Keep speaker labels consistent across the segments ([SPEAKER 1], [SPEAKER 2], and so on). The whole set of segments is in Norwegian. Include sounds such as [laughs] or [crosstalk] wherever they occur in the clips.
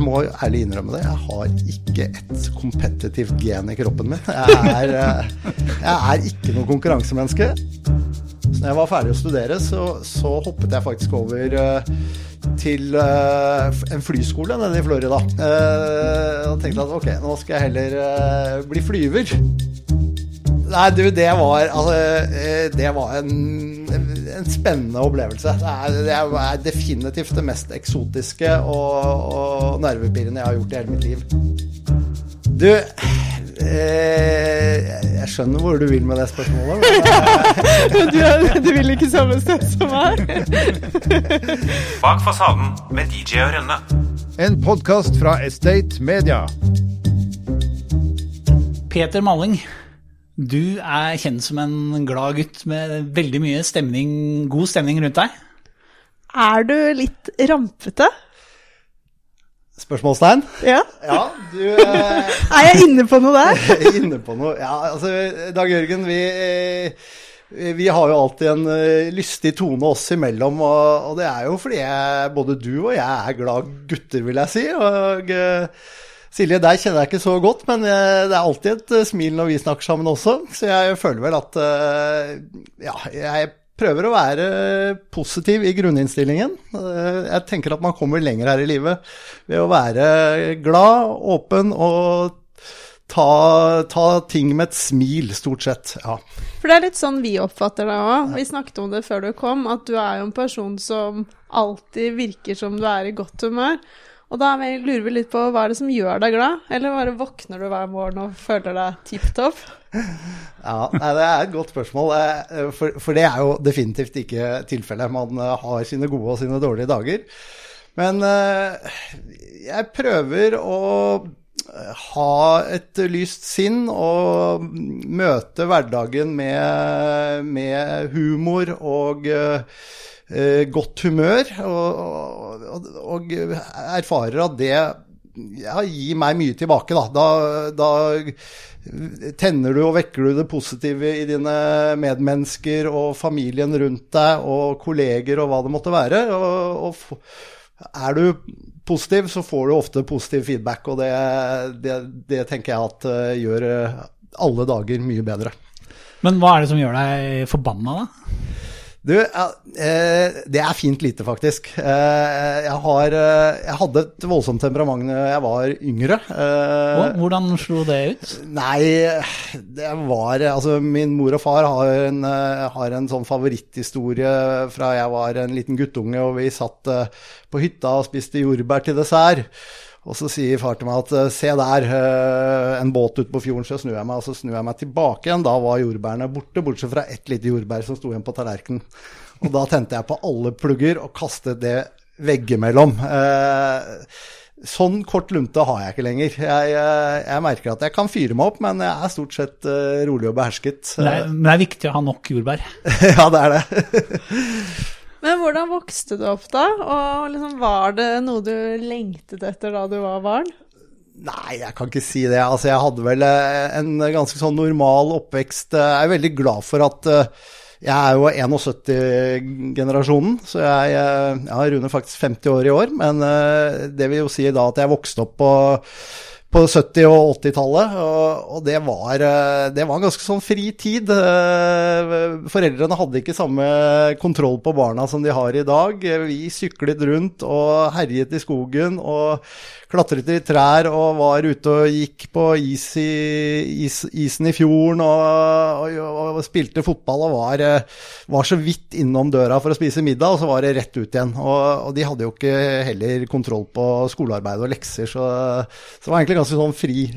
[SPEAKER 1] jeg må ærlig innrømme det, jeg har ikke et kompetitivt gen i kroppen min. Jeg er, eh, jeg er ikke noe konkurransemenneske. Så når jeg var ferdig å studere, så, så hoppet jeg faktisk over uh, til uh, en flyskole nede i Florida. Og tenkte at ok, nå skal jeg heller bli flyver. Nei, du, det var Altså, det var en, en spennende opplevelse. Det er, det er, definitivt det mest eksotiske og, og nervepirrende jeg har gjort i hele mitt liv. Du Eh, jeg skjønner hvor du vil med det spørsmålet.
[SPEAKER 2] Men, [laughs] du, du, vil ikke samme sted som meg? [laughs]
[SPEAKER 3] Bak fasaden med DJ og Rønne.
[SPEAKER 4] En podkast fra Estate Media.
[SPEAKER 5] Peter Malling, du er kjent som en glad gutt med veldig mye stemning, god stemning rundt deg.
[SPEAKER 2] Er du litt rampete?
[SPEAKER 1] Spørsmålstegn?
[SPEAKER 2] Ja.
[SPEAKER 1] ja du, [laughs] eh,
[SPEAKER 2] er jeg inne på noe der? [laughs]
[SPEAKER 1] inne på noe, ja. Altså, Dag Jørgen, vi, eh, vi har jo alltid en uh, lystig tone oss imellom. Og, og, det er jo fordi jeg, både du og jeg er glad gutter, vil jeg si. Og uh, Silje, deg kjenner jeg ikke så godt, men uh, det er alltid et smil når vi snakker sammen også. Så jeg føler vel at ja, jeg prøver å være positiv i grunninnstillingen. Eh, jeg tenker at man kommer lenger her i livet ved å være glad, åpen og ta, ta ting med et smil, stort sett. Ja.
[SPEAKER 2] For det er litt sånn vi oppfatter deg òg. Vi snakket om det før du kom, at du er jo en person som alltid virker som du er i godt humør. Og da lurer vi litt på hva er det som gjør deg glad? Eller bare våkner du hver morgen og føler deg tipp topp? [laughs]
[SPEAKER 1] Ja, Det er et godt spørsmål. Eh, for, for, det er jo definitivt ikke tilfellet. Man eh, har sine gode og sine dårlige dager. Men eh, jeg prøver å ha et lyst sinn og møte hverdagen med, med humor og eh, godt humør, og, og, og, erfarer at det ja, gir meg mye tilbake. Da. Da, da tenner du og vekker du det positive i dine medmennesker og familien rundt deg og kolleger og hva det måtte være. Og, og er du positiv, så får du ofte positiv feedback, og det, det, det tenker jeg at uh, gjør alle dager mye bedre.
[SPEAKER 5] Men hva er det som gjør deg forbanna, da?
[SPEAKER 1] Du, eh, det er fint lite, faktisk. Eh, jeg, har, eh, jeg hadde et voldsomt temperament da jeg var yngre.
[SPEAKER 5] Hvordan slo det ut?
[SPEAKER 1] Nei, det var Altså, min mor og far har en, har en sånn favoritthistorie fra jeg var en liten guttunge og vi satt på hytta og spiste jordbær til dessert. Og så sier far til meg at eh, se der, eh, en båt ute på fjorden, så snur jeg meg. Og så snur jeg meg tilbake igjen. Da var jordbærene borte, bortsett fra ett lite jordbær som sto igjen på tallerkenen. Og da tente jeg på alle plugger og kastet det veggimellom. Eh, sånn kort lunte har jeg ikke lenger. Jeg, jeg, merker at jeg kan fyre meg opp, men jeg er stort sett rolig og behersket.
[SPEAKER 5] Det er, men det er viktig å ha nok jordbær? [laughs]
[SPEAKER 1] ja, det er det.
[SPEAKER 2] Men hvordan vokste du opp da, og liksom, var det noe du lengtet etter da du var barn?
[SPEAKER 1] Nei, jeg kan ikke si det. Altså, jeg hadde vel eh, en ganske sånn normal oppvekst. Jeg er veldig glad for at eh, jeg er jo 71-generasjonen, så jeg, eh, jeg har rundet faktisk 50 år i år. Men det vil jo si da at jeg vokste opp på på 70- og 80-tallet. Og, det, var, eh, det, var, ganske sånn fri tid. Eh, foreldrene hadde ikke samme kontroll på barna som de har i dag. Vi syklet rundt og herjet i skogen og klatret i trær og var ute og gikk på is i, is, isen i fjorden og, og, og spilte fotball og var, eh, var, så vidt innom døra for å spise middag, og så var det rett ut igjen. Og, og de hadde jo ikke heller kontroll på skolearbeid og lekser, så, så det var egentlig ganske sånn fri,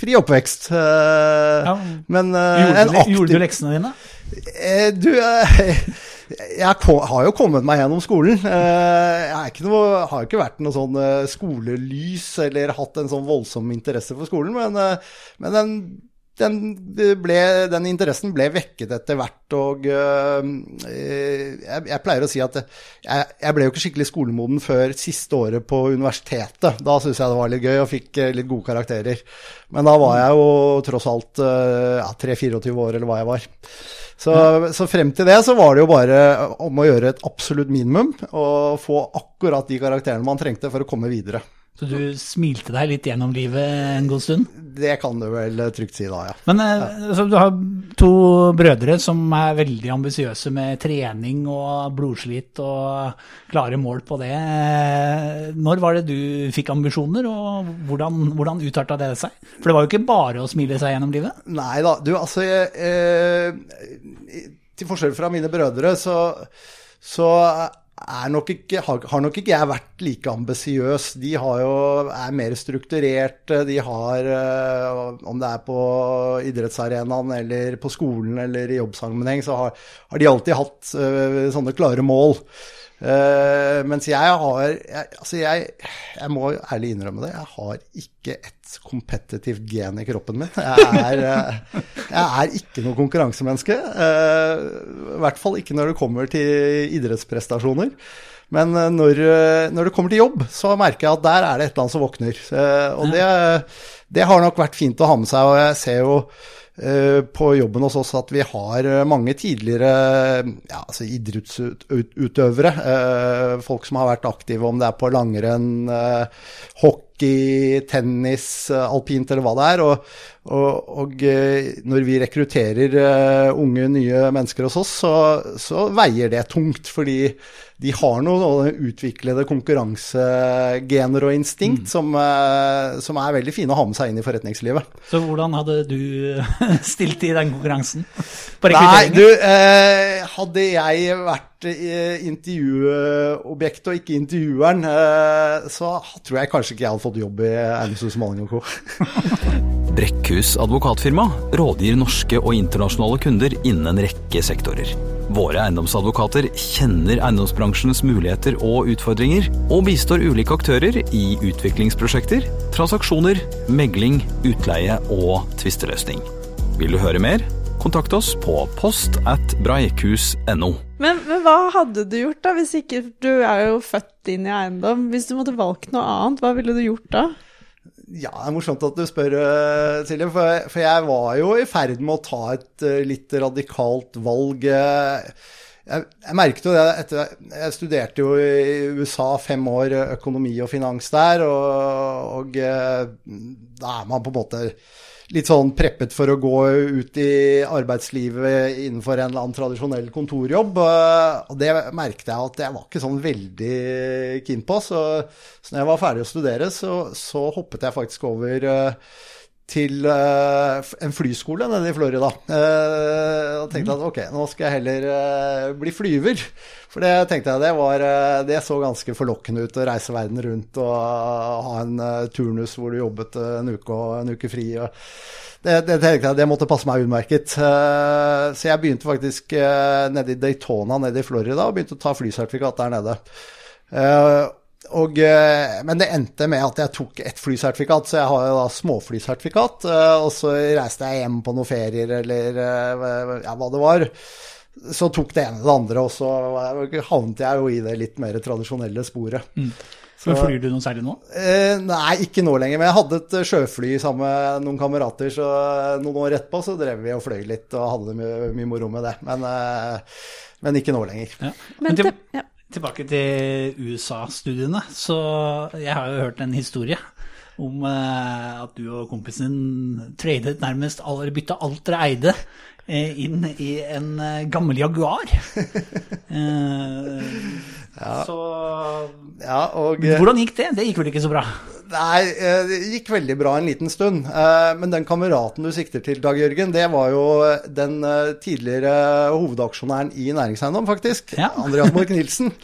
[SPEAKER 1] fri oppvekst.
[SPEAKER 5] Eh, ja. Men uh, gjorde, aktiv... gjorde du leksene dine?
[SPEAKER 1] Du jeg har jo kommet meg gjennom skolen. Eh, jeg noe, har ikke vært noe sånn eh, skolelys eller hatt en sånn voldsom interesse for skolen, men, eh, men den, den, ble, den, interessen ble vekket etter hvert. Og jeg, jeg pleier å si at jeg, jeg, ble jo ikke skikkelig skolemoden før siste året på universitetet. Da syntes jeg det var litt gøy og fikk litt gode karakterer. Men da var jeg jo tross alt ja, 3-24 år, eller hva jeg var. Så, så, frem til det så var det jo bare om å gjøre et absolutt minimum og få akkurat de karakterene man trengte for å komme videre.
[SPEAKER 5] Så du smilte deg litt gjennom livet en god stund?
[SPEAKER 1] Det kan du vel trygt si da, ja.
[SPEAKER 5] Men altså, du har to brødre som er veldig ambisiøse med trening og blodslit og klare mål på det. Eh, Når var det du fikk ambisjoner, og hvordan, hvordan utarta det seg? For det var jo ikke bare å smile seg gjennom livet?
[SPEAKER 1] Nei da, du altså jeg, eh, Til forskjell fra mine brødre, så, så nok ikke, har, nok ikke jeg vært like ambisiøs. De jo, er mer strukturerte. De har, eh, om det er på idrettsarenaen eller på skolen eller i jobbsammenheng, så har, har de alltid hatt eh, sånne klare mål. Eh, mens jeg har jeg, Altså, jeg, jeg må ærlig innrømme det. Jeg har ikke et kompetitivt gen i kroppen min. Jeg er, uh, jeg er ikke noe konkurransemenneske. Uh, I hvert fall ikke når det kommer til idrettsprestasjoner. Men når, når det kommer til jobb, så merker jeg at der er det et eller annet som våkner. Og det, det har nok vært fint å ha med seg, og jeg ser jo på jobben hos oss at vi har eh, mange tidligere ja, altså idrettsutøvere. eh, folk som har vært aktive, om det er på langrenn, eh, hockey, tennis, eh, alpint eller hva det er. Og, og, og eh, når vi rekrutterer eh, unge, nye mennesker hos oss, så, så veier det tungt. Fordi de har noen utviklede konkurransegener og instinkt som, eh, som er veldig fine å ha med seg inn i forretningslivet.
[SPEAKER 5] Så hvordan hadde du [laughs] stilt i den konkurransen? På
[SPEAKER 1] Nei, du, eh, hadde jeg vært eh, intervjuobjekt og ikke intervjueren, eh, så tror jeg kanskje ikke jeg hadde fått jobb i Eiendomshus Maling Co. [laughs]
[SPEAKER 6] Brekkhus advokatfirma rådgir norske og internasjonale kunder innen en rekke sektorer. Våre eiendomsadvokater kjenner eiendomsbransjens muligheter og utfordringer, og bistår ulike aktører i utviklingsprosjekter, transaksjoner, megling, utleie og tvisteløsning. Vil du høre mer? Kontakt oss på post at breikhus.no.
[SPEAKER 2] Men, men hva hadde du gjort da, hvis ikke Du er jo født inn i eiendom. Hvis du måtte valgt noe annet, hva ville du gjort da?
[SPEAKER 1] Ja, det er morsomt at du spør, eh, Silje. For, for jeg var jo i ferd med å ta et eh, litt radikalt valg. Jeg, jeg merket jo det etter Jeg studerte jo i USA fem år økonomi og finans der, og, og eh, da er man på en måte litt sånn preppet for å gå ut i arbeidslivet innenfor en eller annen tradisjonell kontorjobb. eh, Og det merket jeg at jeg var ikke sånn veldig keen på. Så, så når jeg var ferdig å studere, så, så hoppet jeg faktisk over eh, til eh, en flyskole nede i Florida. Og tenkte at ok, nå skal jeg heller bli flyver. For det tenkte jeg det var eh, Det så ganske forlokkende ut å reise verden rundt og ha en eh, turnus hvor du jobbet eh, en uke og en uke fri. Det, det tenkte jeg det måtte passe meg utmerket. Eh, Så jeg begynte faktisk eh, nede i Daytona nede i Florida og begynte å ta flysertifikat der nede. Eh, og, eh, men det endte med at jeg tok ett flysertifikat, så jeg har jo da småflysertifikat. eh, Og så reiste jeg hjem på noen ferier eller eh, ja, hva det var. Så tok det ene det andre, og så havnet jeg jo i det litt mer tradisjonelle sporet.
[SPEAKER 5] Så flyr du noe særlig nå?
[SPEAKER 1] Eh, nei, ikke nå lenger, men jeg hadde et eh, sjøfly sammen med noen kamerater, så eh, noen år etterpå så drev vi og fløy litt og hadde mye, mye moro med det. Men, eh, men ikke nå lenger.
[SPEAKER 5] Ja.
[SPEAKER 2] Men
[SPEAKER 5] til,
[SPEAKER 2] ja.
[SPEAKER 5] tilbake til USA-studiene. Så jeg har jo hørt en historie om eh, at du og kompisen din tradet nærmest bytta alt dere eide inn i en eh, gammel Jaguar. [laughs] Eh, Så
[SPEAKER 1] Ja, og eh,
[SPEAKER 5] hvordan gikk det? Det gikk vel ikke så bra?
[SPEAKER 1] Nei, eh, det gikk veldig bra en liten stund. Eh, Men den kameraten du sikter til, Dag Jørgen, det var jo den eh, tidligere hovedaksjonæren i Næringseiendom, faktisk.
[SPEAKER 5] Ja.
[SPEAKER 1] Andreas Borch Nilsen. [laughs]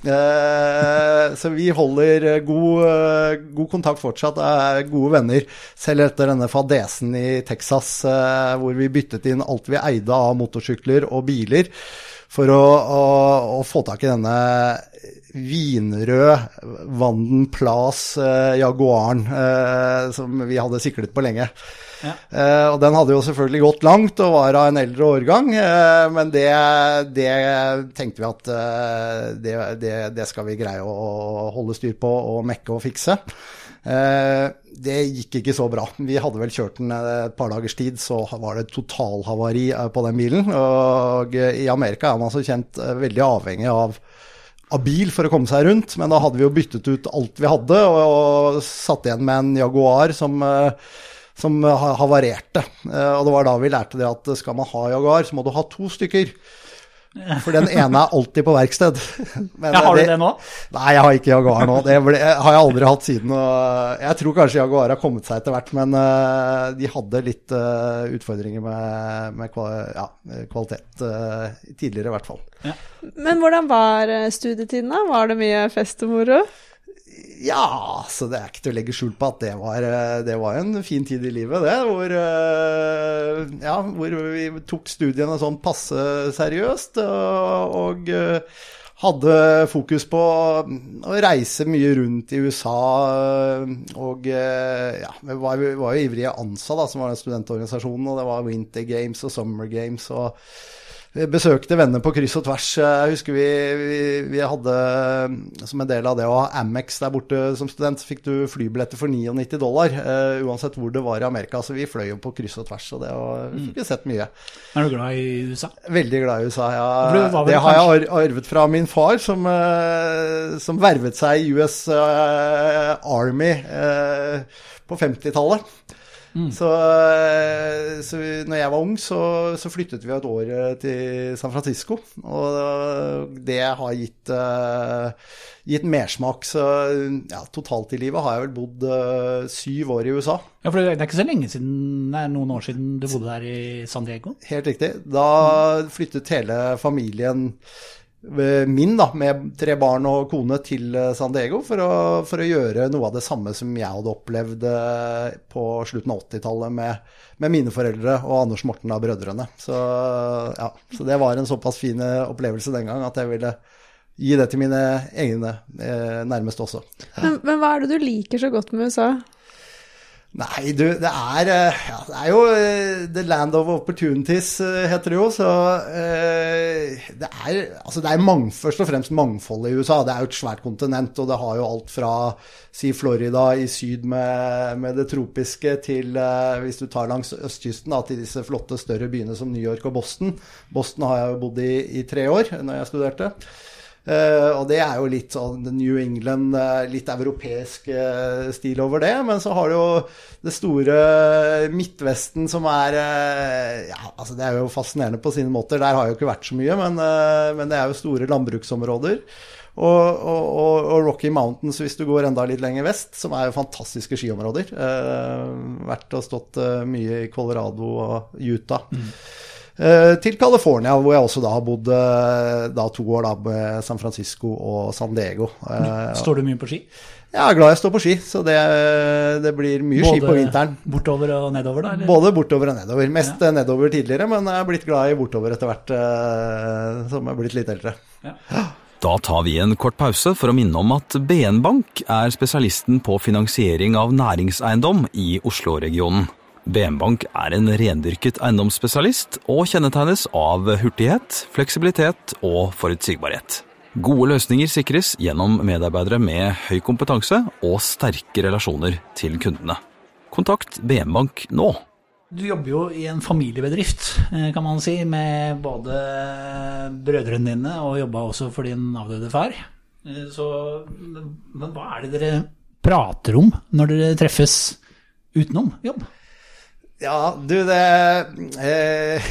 [SPEAKER 1] Eh, Så vi holder god, eh, god kontakt fortsatt, er gode venner. Selv etter denne fadesen i Texas eh, hvor vi byttet inn alt vi eide av motorsykler og biler for å, å, å få tak i denne vinrød Vanden Plas eh, Jaguaren eh, som vi hadde siklet på lenge.
[SPEAKER 5] Ja.
[SPEAKER 1] Eh, og den hadde jo selvfølgelig gått langt og var av en eldre årgang, eh, men det, det tenkte vi at eh, det, det, det skal vi greie å holde styr på og mekke og fikse. Eh, det gikk ikke så bra. Vi hadde vel kjørt den eh, et par dagers tid, så var det totalhavari på den bilen. Og i Amerika er man så kjent veldig avhengig av av bil for å komme seg rundt, men da hadde vi jo byttet ut alt vi hadde, og, og satt igjen med en Jaguar som, eh, som ha- havarerte. Eh, Og det var da vi lærte det at skal man ha Jaguar, så må du ha to stykker. For den ene er alltid på verksted. [laughs] Men
[SPEAKER 5] Ja, har du det nå?
[SPEAKER 1] Nei, jeg har ikke Jaguar nå. Det ble, har jeg aldri hatt siden. Og jeg tror kanskje Jaguar har kommet seg etter hvert, men eh, de hadde litt eh, utfordringer med, med ja, kvalitet eh, tidligere, i hvert fall.
[SPEAKER 2] Men hvordan var eh, studietiden, da? Var det mye fest og moro?
[SPEAKER 1] Ja, så det er ikke til å legge skjul på at det var, eh, det var en fin tid i livet, det. Hvor, eh, ja, hvor vi tok studiene sånn passe seriøst. Og, eh, hadde fokus på å reise mye rundt i USA. Og ja, vi var, vi var jo ivrige ANSA, da, som var den studentorganisasjonen. Og det var Winter Games og Summer Games. og besøkte venner på kryss og tvers. Jeg husker vi, vi, vi hadde som en del av det å ha Amex der borte som student, så fikk du flybilletter for 99 dollar. Uh, uansett hvor det var i Amerika. Så vi fløy jo på kryss og tvers, og det var, vi fikk jo sett mye.
[SPEAKER 5] Er du glad i USA?
[SPEAKER 1] Veldig glad i USA. Ja. Det har jeg
[SPEAKER 5] kanskje-
[SPEAKER 1] arvet fra min far, som, uh, som vervet seg i US uh, Army eh, på 50-tallet.
[SPEAKER 5] Mm.
[SPEAKER 1] Så, eh, så vi, når jeg var ung, så, så flyttet vi et år eh, til San Francisco. Og det har gitt, uh, gitt mersmak. Så ja, totalt i livet har jeg vel bodd uh, syv år i USA.
[SPEAKER 5] Ja, for Det er ikke så lenge siden, er noen år siden du bodde der i San Diego?
[SPEAKER 1] Helt riktig. Da flyttet hele familien min da, med tre barn og kone til eh, San Diego for å, for å gjøre noe av det samme som jeg hadde opplevd eh, på slutten av 80-tallet med, med mine foreldre og Anders Morten av brødrene. Så, ja, så det var en såpass fin eh, opplevelse den gang at jeg ville gi det til mine egne eh, nærmeste også.
[SPEAKER 2] Men, men hva er det du liker så godt med USA?
[SPEAKER 1] Nei, du, det er, eh, ja, det er jo eh, the land of opportunities, eh, heter det jo. Så det er, altså det er mang, først og fremst mangfold i USA. Det er jo et svært kontinent, og det har jo alt fra si Florida i syd med, med det tropiske til, hvis du tar langs østkysten, da, til disse flotte større byene som New York og Boston. Boston har jeg jo bodd i i tre år når jeg studerte. Eh, og det er jo litt sånn New England, eh, litt europeisk eh, stil over det. Men så har du jo det store Midtvesten som er Ja, altså det er jo fascinerende på sine måter. Der har jeg jo ikke vært så mye, men, men det er jo store landbruksområder. Og, og, og, Rocky Mountains, hvis du går enda litt lenger vest, som er jo fantastiske skiområder. Eh, vært og stått mye i Colorado og Utah. Eh, til California, hvor jeg også da har bodd eh, da to år da med San Francisco og San Diego. Eh,
[SPEAKER 5] Står du mye på ski?
[SPEAKER 1] jeg er glad jeg står på ski, så det, det blir mye ski på vinteren.
[SPEAKER 5] bortover og nedover, da? Eller?
[SPEAKER 1] Både bortover og nedover. Mest ja. nedover tidligere, men jeg er blitt glad i bortover etter hvert eh, som jeg er blitt litt eldre.
[SPEAKER 6] Da tar vi en kort pause for å minne om at BN Bank er spesialisten på finansiering av næringseiendom i Oslo-regionen. BN Bank er en rendyrket eiendomsspesialist og kjennetegnes av hurtighet, fleksibilitet og forutsigbarhet. Gode løsninger sikres gjennom medarbeidere med høy kompetanse og sterke relasjoner til kundene. Kontakt BM Bank nå.
[SPEAKER 5] Du jobber jo i en familiebedrift, eh, kan man si, med både brødrene dine, og jobba også for din avdøde far. Eh, Så men hva er det dere prater om når dere treffes utenom jobb?
[SPEAKER 1] Ja, du, det eh,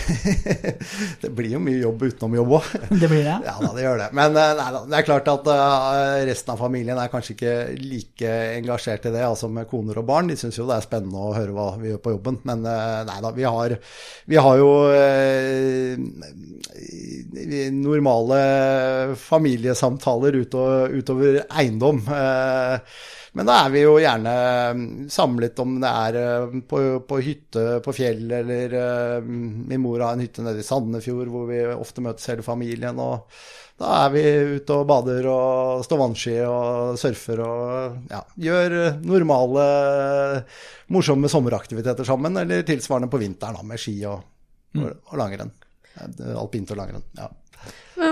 [SPEAKER 1] [laughs] Det blir jo mye jobb utenom jobb òg.
[SPEAKER 5] Det blir det?
[SPEAKER 1] Ja da, det gjør det. Men eh, nei det er klart at eh, resten av familien er kanskje ikke like engasjert i det, altså med koner og barn. De syns jo det er spennende å høre hva vi gjør på jobben. Men eh, nei da, vi har, vi har jo eh, normale familiesamtaler utover, utover eiendom. Eh, men da er vi jo gjerne samlet om det er eh, på, på hytte på fjell, eller eh, min mor har en hytte nede i Sandefjord hvor vi ofte møtes hele familien. og da er vi ute og bader og står vannski og surfer og ja, gjør normale, morsomme sommeraktiviteter sammen, eller tilsvarende på vinteren da, med ski og, og, og langrenn. Alpint og langrenn. ja.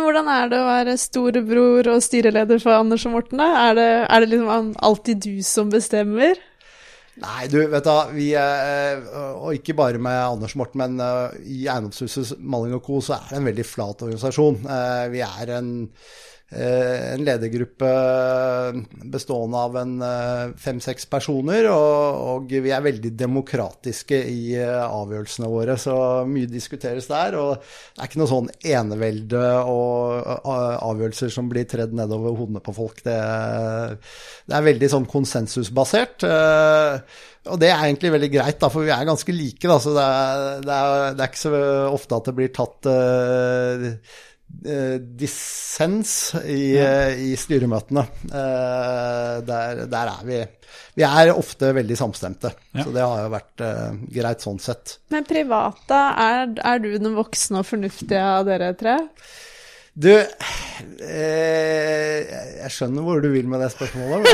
[SPEAKER 2] Hvordan er det å være storebror og styreleder for Anders og Morten? Er det, er det liksom alltid du som bestemmer?
[SPEAKER 1] Nei, du, vet du, vi er, og ikke bare med Anders Morten, men uh, i Eiendomshuset Malling Co. så er det en veldig flat organisasjon. Uh, vi er en eh, en ledergruppe bestående av eh, fem-seks personer, og, og vi er veldig demokratiske i eh, avgjørelsene våre, så mye diskuteres der. Og det er ikke noe sånn enevelde og eh, avgjørelser som blir tredd nedover hodene på folk. Det, det er veldig sånn konsensusbasert. eh, og det er egentlig veldig greit, da, for vi er ganske like. Da, så det er, det, er, det er ikke så ofte at det blir tatt dissens i, ja. i styremøtene. Uh, der, der, er vi Vi er ofte veldig samstemte, ja. så det har jo vært greit sånn sett.
[SPEAKER 2] Men private, er, er du den voksne og fornuftige av dere tre?
[SPEAKER 1] Du, eh, jeg skjønner hvor du vil med det spørsmålet.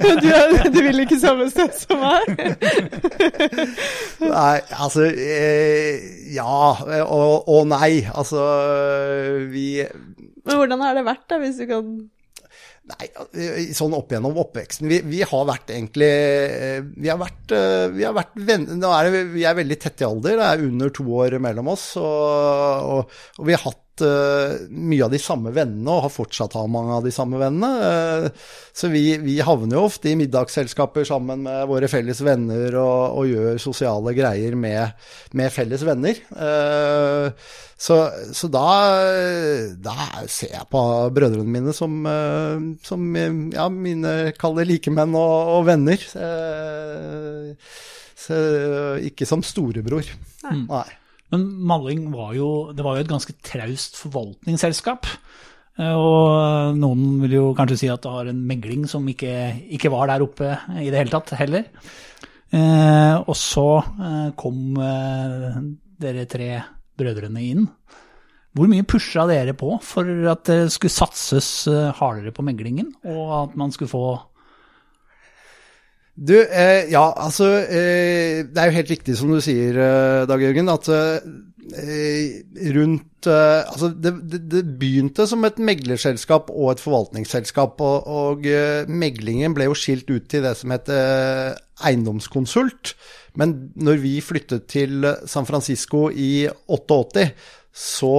[SPEAKER 1] Men, [laughs]
[SPEAKER 2] du, du, vil ikke samme sted som meg? [laughs]
[SPEAKER 1] nei, altså eh, Ja og, og, nei. Altså, vi
[SPEAKER 2] Men hvordan har det vært, da, hvis du kan
[SPEAKER 1] Nei, sånn opp gjennom oppveksten Vi, vi har vært egentlig Vi har vært, vi har vært venner Nå er det, vi er veldig tette i alder, det er under to år mellom oss. Og, og, og vi har hatt uh, mye av de samme vennene, og har fortsatt ha mange av de samme vennene. Uh, så vi, vi, havner jo ofte i middagsselskaper sammen med våre felles venner og, og gjør sosiale greier med, med felles venner. Uh, så, så da, da, ser jeg på brødrene mine som, som ja, mine kaller likemenn og, og venner. Så, ikke som storebror. Nei. Nei.
[SPEAKER 5] Men Malling var jo, det var jo et ganske traust forvaltningsselskap. Eh, og noen vil jo kanskje si at det har en megling som ikke, ikke var der oppe i det hele tatt heller. Eh, og så eh, kom eh, dere tre brødrene inn. Hvor mye pusha dere på for at det skulle satses eh, hardere på meglingen, og at man skulle få
[SPEAKER 1] du, eh, ja, altså eh, Det er jo helt riktig som du sier, eh, Dag Jørgen, at eh, rundt eh, Altså, det, det, det, begynte som et meglerselskap og et forvaltningsselskap. Og, og eh, meglingen ble jo skilt ut til det som heter eiendomskonsult. Men når vi flyttet til San Francisco i 88, så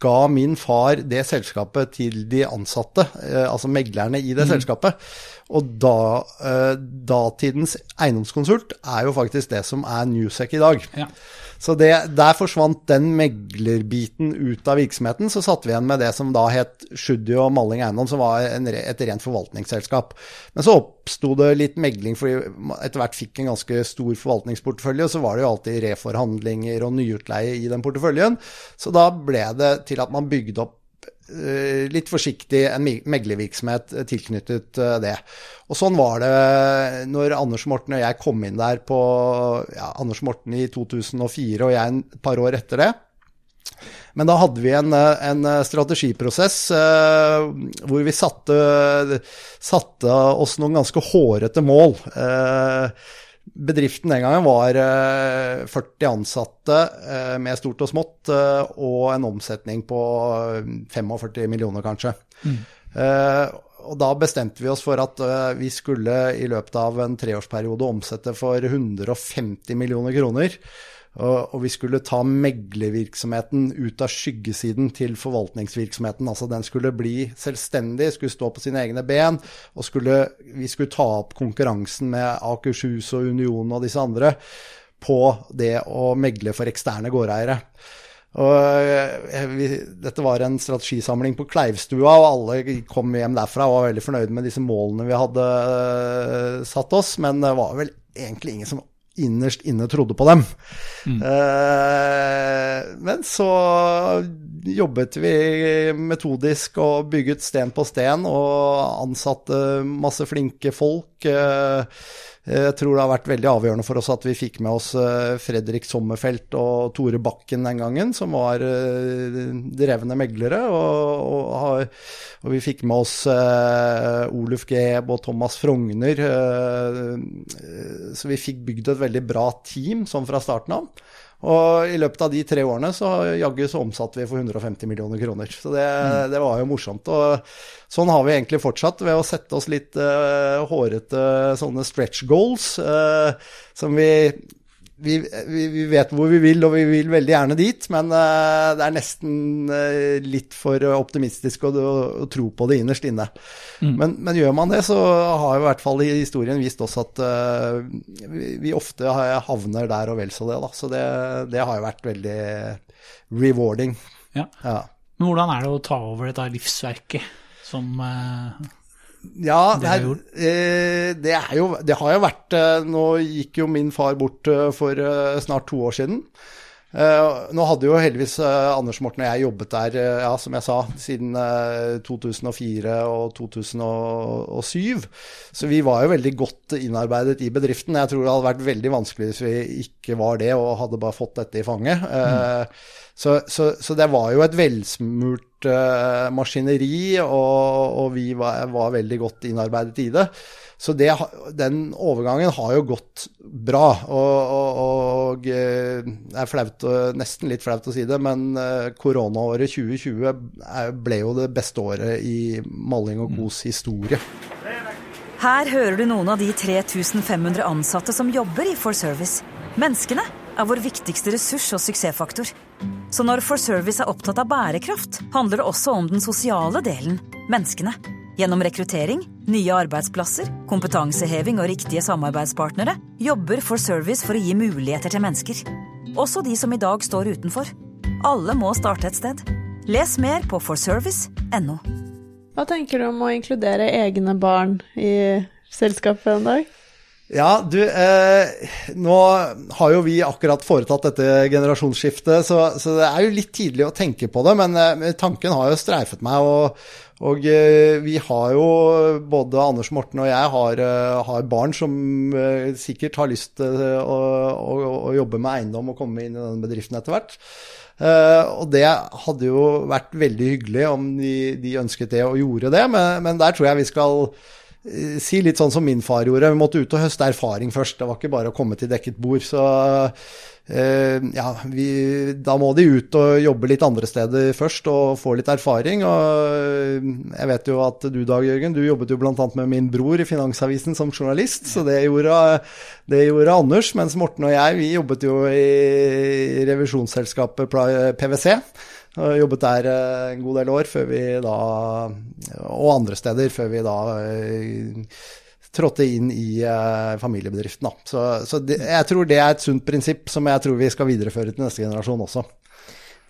[SPEAKER 1] ga min far det selskapet til de ansatte, altså meglerne i det mm. selskapet. Og da, eh, datidens eiendomskonsult er jo faktisk det som er Newsec i dag. Ja. Så det, der forsvant den meglerbiten ut av virksomheten. Så satt vi igjen med det som da het Sjuddy og Malling Eiendom, som var en, et rent forvaltningsselskap. Men så oppsto det litt megling, fordi etter hvert fikk en ganske stor forvaltningsportefølje. Og så var det jo alltid reforhandlinger og nyutleie i den porteføljen. Så da ble det til at man bygde opp litt forsiktig en meglervirksomhet tilknyttet eh, det. Og sånn var det når Anders Morten og jeg kom inn der på ja, Anders Morten i 2004 og jeg et par år etter det. Men da hadde vi en, en strategiprosess eh, hvor vi satte, satte, oss noen ganske hårete mål. Eh, Bedriften den gangen var 40 eh, ansatte eh, med stort og smått, eh, og en omsetning på 45 millioner, kanskje. Mm. Og da bestemte vi oss for at vi skulle i løpet av en treårsperiode omsette for 150 millioner kroner. Og, vi skulle ta meglervirksomheten ut av skyggesiden til forvaltningsvirksomheten. Altså den skulle bli selvstendig, skulle stå på sine egne ben. Og skulle, vi skulle ta opp konkurransen med Akershus og Union og disse andre på det å megle for eksterne gårdeiere. Og eh, vi, dette var en strategisamling på Kleivstua, og alle kom hjem derfra og var veldig fornøyde med disse målene vi hadde eh, satt oss, men det var vel egentlig ingen som innerst inne trodde på dem. Mm. Eh, men så jobbet vi metodisk og bygget sten på sten og ansatte masse flinke folk. Eh, jeg tror det har vært veldig avgjørende for oss at vi fikk med oss eh, Fredrik Sommerfelt og Tore Bakken den gangen, som var eh, drevne meglere. Og, og, og vi fikk med oss Oluf Geb og Thomas Frogner. Så vi fikk bygd et veldig bra team sånn fra starten av. Og i løpet av de tre årene så jaggu så omsatte vi for 150 millioner kroner. Så det, mm. det, var jo morsomt. Og sånn har vi egentlig fortsatt ved å sette oss litt uh, hårete sånne stretch goals, uh, som vi vi, vi, vi vet hvor vi vil, og vi vil veldig gjerne dit, men uh, det er nesten uh, litt for optimistisk å, å, å tro på det innerst inne. Men, men gjør man det, så har i hvert fall historien vist oss at uh, vi, vi ofte havner der og vel så det. Da. Så det, det har jo vært veldig rewarding.
[SPEAKER 5] Ja.
[SPEAKER 1] Ja.
[SPEAKER 5] Men hvordan er det å ta over dette livsverket som
[SPEAKER 1] Ja,
[SPEAKER 5] Det her,
[SPEAKER 1] er, eh, det er jo Det har jo vært eh, Nå gikk jo min far bort eh, for snart to år siden. Nå hadde jo heldigvis Anders Morten og jeg jobbet der, ja, som jeg sa, siden eh, 2004 og 2007. Så vi var jo veldig godt innarbeidet i bedriften. Jeg tror det hadde vært veldig vanskelig hvis vi ikke var det og hadde bare fått dette i fanget. Eh, så, så, så det var jo et velsmurt uh, maskineri, og, og vi var, var veldig godt innarbeidet i det. Så det, den overgangen har jo gått bra. Og, og, og eh, det er flaut, nesten litt flaut å si det, men eh, koronaåret 2020 er- ble jo det beste året i Malling og Kos historie.
[SPEAKER 7] Her hører du noen av de 3500 ansatte som jobber i For Service. Menneskene er vår viktigste ressurs og suksessfaktor. Så når For Service er opptatt av bærekraft, handler det også om den sosiale delen menneskene. Gjennom rekruttering, nye arbeidsplasser, kompetanseheving og riktige samarbeidspartnere jobber For Service for å gi muligheter til mennesker. Også de som i dag står utenfor. Alle må starte et sted. Les mer på forservice.no.
[SPEAKER 2] Hva tenker du om å inkludere egne barn i selskapet en dag?
[SPEAKER 1] Ja, du, eh, nå har jo vi akkurat foretatt dette generasjonsskiftet, så, så det er jo litt tidlig å tenke på det, men eh, tanken har jo streifet meg. og, og eh, vi har jo, både Anders Morten og jeg, har, eh, har barn som eh, sikkert har lyst til å, å, å jobbe med eiendom og komme inn i den bedriften etter hvert. Eh, og det hadde jo vært veldig hyggelig om de, de ønsket det og gjorde det, men, men der tror jeg vi skal eh, si litt sånn som min far gjorde. Vi måtte ut og høste erfaring først. Det var ikke bare å komme til dekket bord. Så eh, ja, vi, da må de ut og jobbe litt andre steder først og få litt erfaring. Og eh, jeg vet jo at du Dag Jørgen, du jobbet jo bl.a. med min bror i Finansavisen som journalist, så det gjorde, det gjorde Anders. Mens Morten og jeg, vi jobbet jo i revisjonsselskapet PwC. Jobbet der eh, en god del år før vi da Og andre steder før vi da eh, trådte inn i eh, familiebedriften. Da. Så, så det, jeg tror det er et sunt prinsipp som jeg tror vi skal videreføre til neste generasjon også.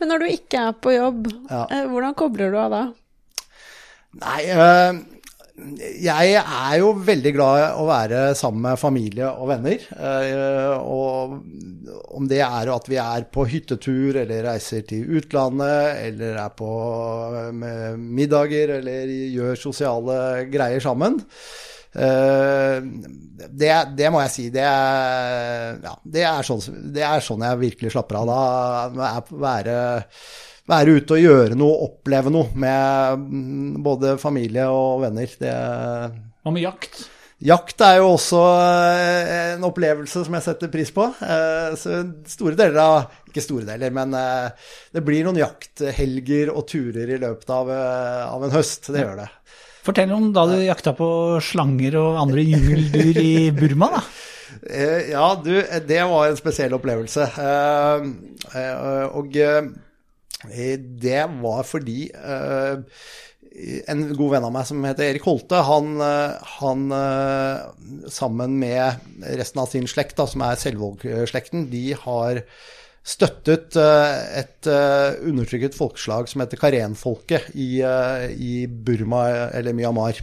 [SPEAKER 2] Men når du ikke er på jobb,
[SPEAKER 1] Ja.
[SPEAKER 2] hvordan kobler du av da?
[SPEAKER 1] Nei, jeg er jo veldig glad i å være sammen med familie og venner. øh, og om det er at vi er på hyttetur eller reiser til utlandet eller er på middager eller gjør sosiale greier sammen. øh, det, det må jeg si. Det er, ja, det, er sånn, det er sånn jeg virkelig slapper av. Da være være ute og gjøre noe, oppleve noe med mm, både familie og venner. Det,
[SPEAKER 5] Hva med jakt?
[SPEAKER 1] jakt er jo også eh, en opplevelse som jeg setter pris på. Eh, Så store deler av Ikke store deler, men eh, det blir noen jakthelger og turer i løpet av, av en høst. Det gjør det.
[SPEAKER 5] Fortell om da du jakta på slanger og andre jungeldyr i Burma, da. [laughs]
[SPEAKER 1] Ja, du, det var en spesiell opplevelse. Og det var fordi eh, en god venn av meg som heter Erik Holte, han, eh, han eh, sammen med resten av sin slekt, da, som er Selvåg-slekten, de har støttet eh, et eh, undertrykket folkeslag som heter karenfolket i, eh, i Burma, eller Myanmar.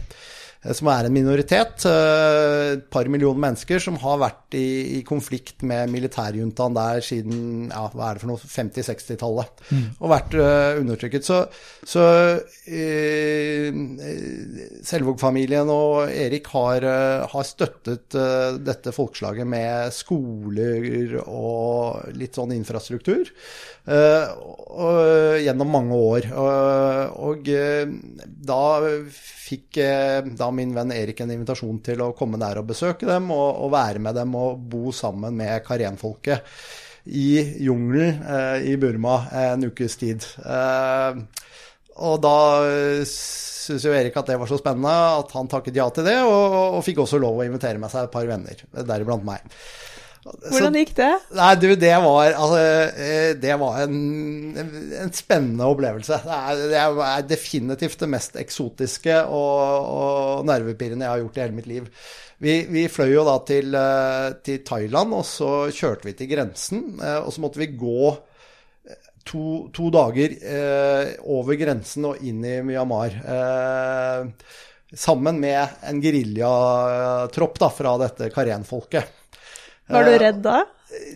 [SPEAKER 1] Eh, Som er en minoritet, eh, et par millioner mennesker, som har vært i, i konflikt med militærjuntaen der siden ja, hva er det for noe, 50-60-tallet. Og vært uh, undertrykket. Så, så uh, Selvåg-familien og Erik har, uh, har støttet uh, dette folkeslaget med skoler og litt sånn infrastruktur og, gjennom mange år. Og, da fikk eh, min venn Erik en invitasjon til å komme der og besøke dem, og, og være med dem og bo sammen med karenfolket i jungelen eh, i Burma en ukes tid. Eh, og da uh, syntes jo Erik at det var så spennende at han takket ja til det, og, og fikk også lov å invitere med seg et par venner, deriblant meg.
[SPEAKER 2] Hvordan gikk det?
[SPEAKER 1] Nei, du, det var, altså, eh, det var en, en spennende opplevelse. Det er, det er definitivt det mest eksotiske og, og nervepirrende jeg har gjort i hele mitt liv. Vi, vi fløy jo da til, eh, til, Thailand, og så kjørte vi til grensen. eh, Og så måtte vi gå to, to dager eh, over grensen og inn i Myanmar. Eh, sammen med en geriljatropp fra dette Karen-folket.
[SPEAKER 2] Var du redd da?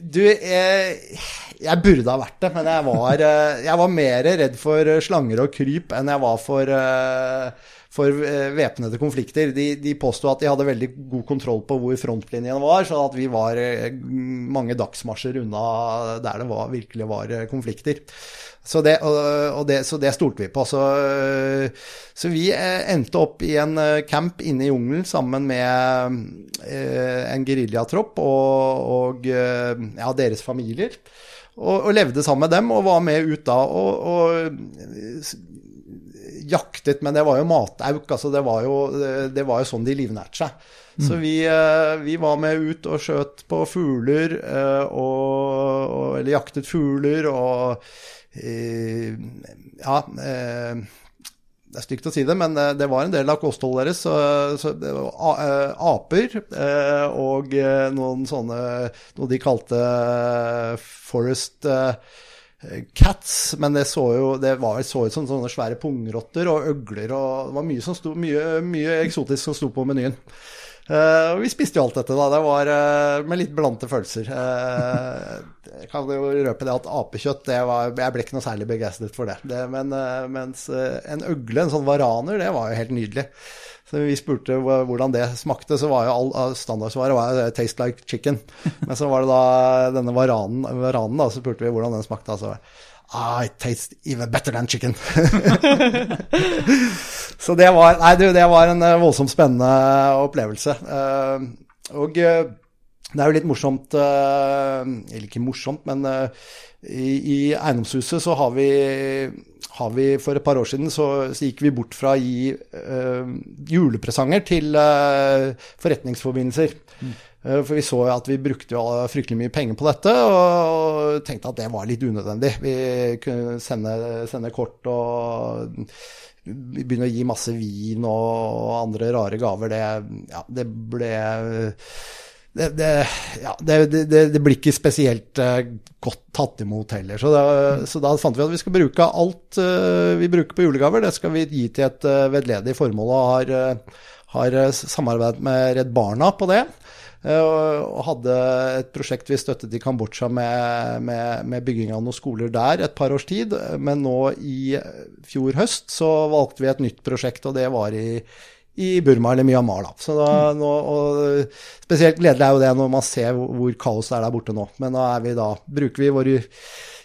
[SPEAKER 1] Du, jeg, jeg burde ha vært det, men jeg var, eh, jeg var mer redd for slanger og kryp enn jeg var for, eh, for eh, væpnede konflikter. De, de påsto at de hadde veldig god kontroll på hvor frontlinjen var, så at vi var eh, mange dagsmarsjer unna der det var, virkelig var eh, konflikter. Så det, det, så det stolte vi på. Så, så vi endte opp i en camp inne i jungelen sammen med en geriljatropp og, og ja, deres familier. Og, og levde sammen med dem og var med ut da og, og jaktet, men det var jo matauk. altså Det var jo, det var jo sånn de livnærte seg. Så vi, eh, vi var med ut og skjøt på fugler, eh, og, eller jaktet fugler, og eh, Ja. Det er stygt å si det, men det var en del av kostholdet deres. Så, så det var aper og noen sånne Noe de kalte forest cats. Men det så jo det var, så ut som sånne svære pungrotter og øgler og Det var mye, som sto, mye, mye eksotisk som sto på menyen. Uh, og vi spiste jo alt dette, da. Det var uh, med litt blandede følelser. Uh, jeg kan jo røpe det at apekjøtt det var, Jeg ble ikke noe særlig begeistret for det. det men, eh, mens eh, en øgle, en sånn varaner, det var jo helt nydelig. Så vi spurte hvordan det smakte, så var jo all standardsvaret var jo 'taste like chicken'. [laughs] Men så var det da denne varanen, varanen da, så spurte vi hvordan den smakte. Altså, i taste even better than chicken. [laughs] Så det var, nei, du, det var en eh, voldsomt spennende opplevelse. Eh, og eh, det er jo litt morsomt eh, Eller ikke morsomt, men eh, i, i eiendomshuset så har vi, har vi For et par år siden så, så gikk vi bort fra å gi eh, julepresanger til eh, forretningsforbindelser. Eh, For vi så at vi brukte jo fryktelig mye penger på dette, og tenkte at det var litt unødvendig. Vi kunne sende, sende kort og begynne å gi masse vin og andre rare gaver. Det, ja, det ble det, det, ja, det, det, blir ikke spesielt eh, godt tatt imot heller. Så da, så da fant vi at vi skal bruke alt eh, vi bruker på julegaver, det skal vi gi til et uh, veldedig formål. Og har, eh, har eh, samarbeidet med Redd Barna på det. Eh, og hadde et prosjekt vi støttet i Kambodsja med, med, med bygging av noen skoler der et par års tid. Men nå i fjor høst så valgte vi et nytt prosjekt, og det var i, i Burma eller Myanmar. Da. Så da, nå, og spesielt gledelig er jo det når man ser hvor, hvor kaos det er der borte nå. Men da, er vi da, bruker vi våre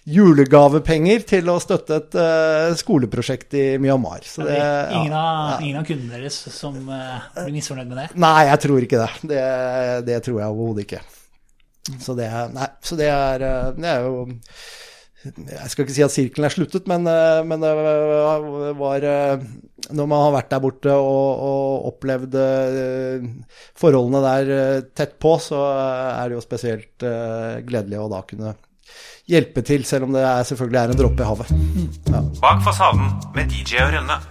[SPEAKER 1] julegavepenger til å støtte et uh, skoleprosjekt i Myanmar. Så det,
[SPEAKER 5] ingen,
[SPEAKER 1] ja.
[SPEAKER 5] av, ingen av kundene deres som uh, blir misfornøyd med det?
[SPEAKER 1] Nei, jeg tror ikke det. Det, det tror jeg overhodet ikke. Så det, nei, så det er, eh, det er jo Jeg skal ikke si at sirkelen er sluttet, men, eh, men det var eh, Når man har vært der borte og, og opplevd eh, forholdene der eh, tett på, så er det jo spesielt eh, gledelig å da kunne hjelpe til, selv om det er, selvfølgelig er en dråpe i havet. Ja.
[SPEAKER 3] Bak fasaden med DJ og Rønne.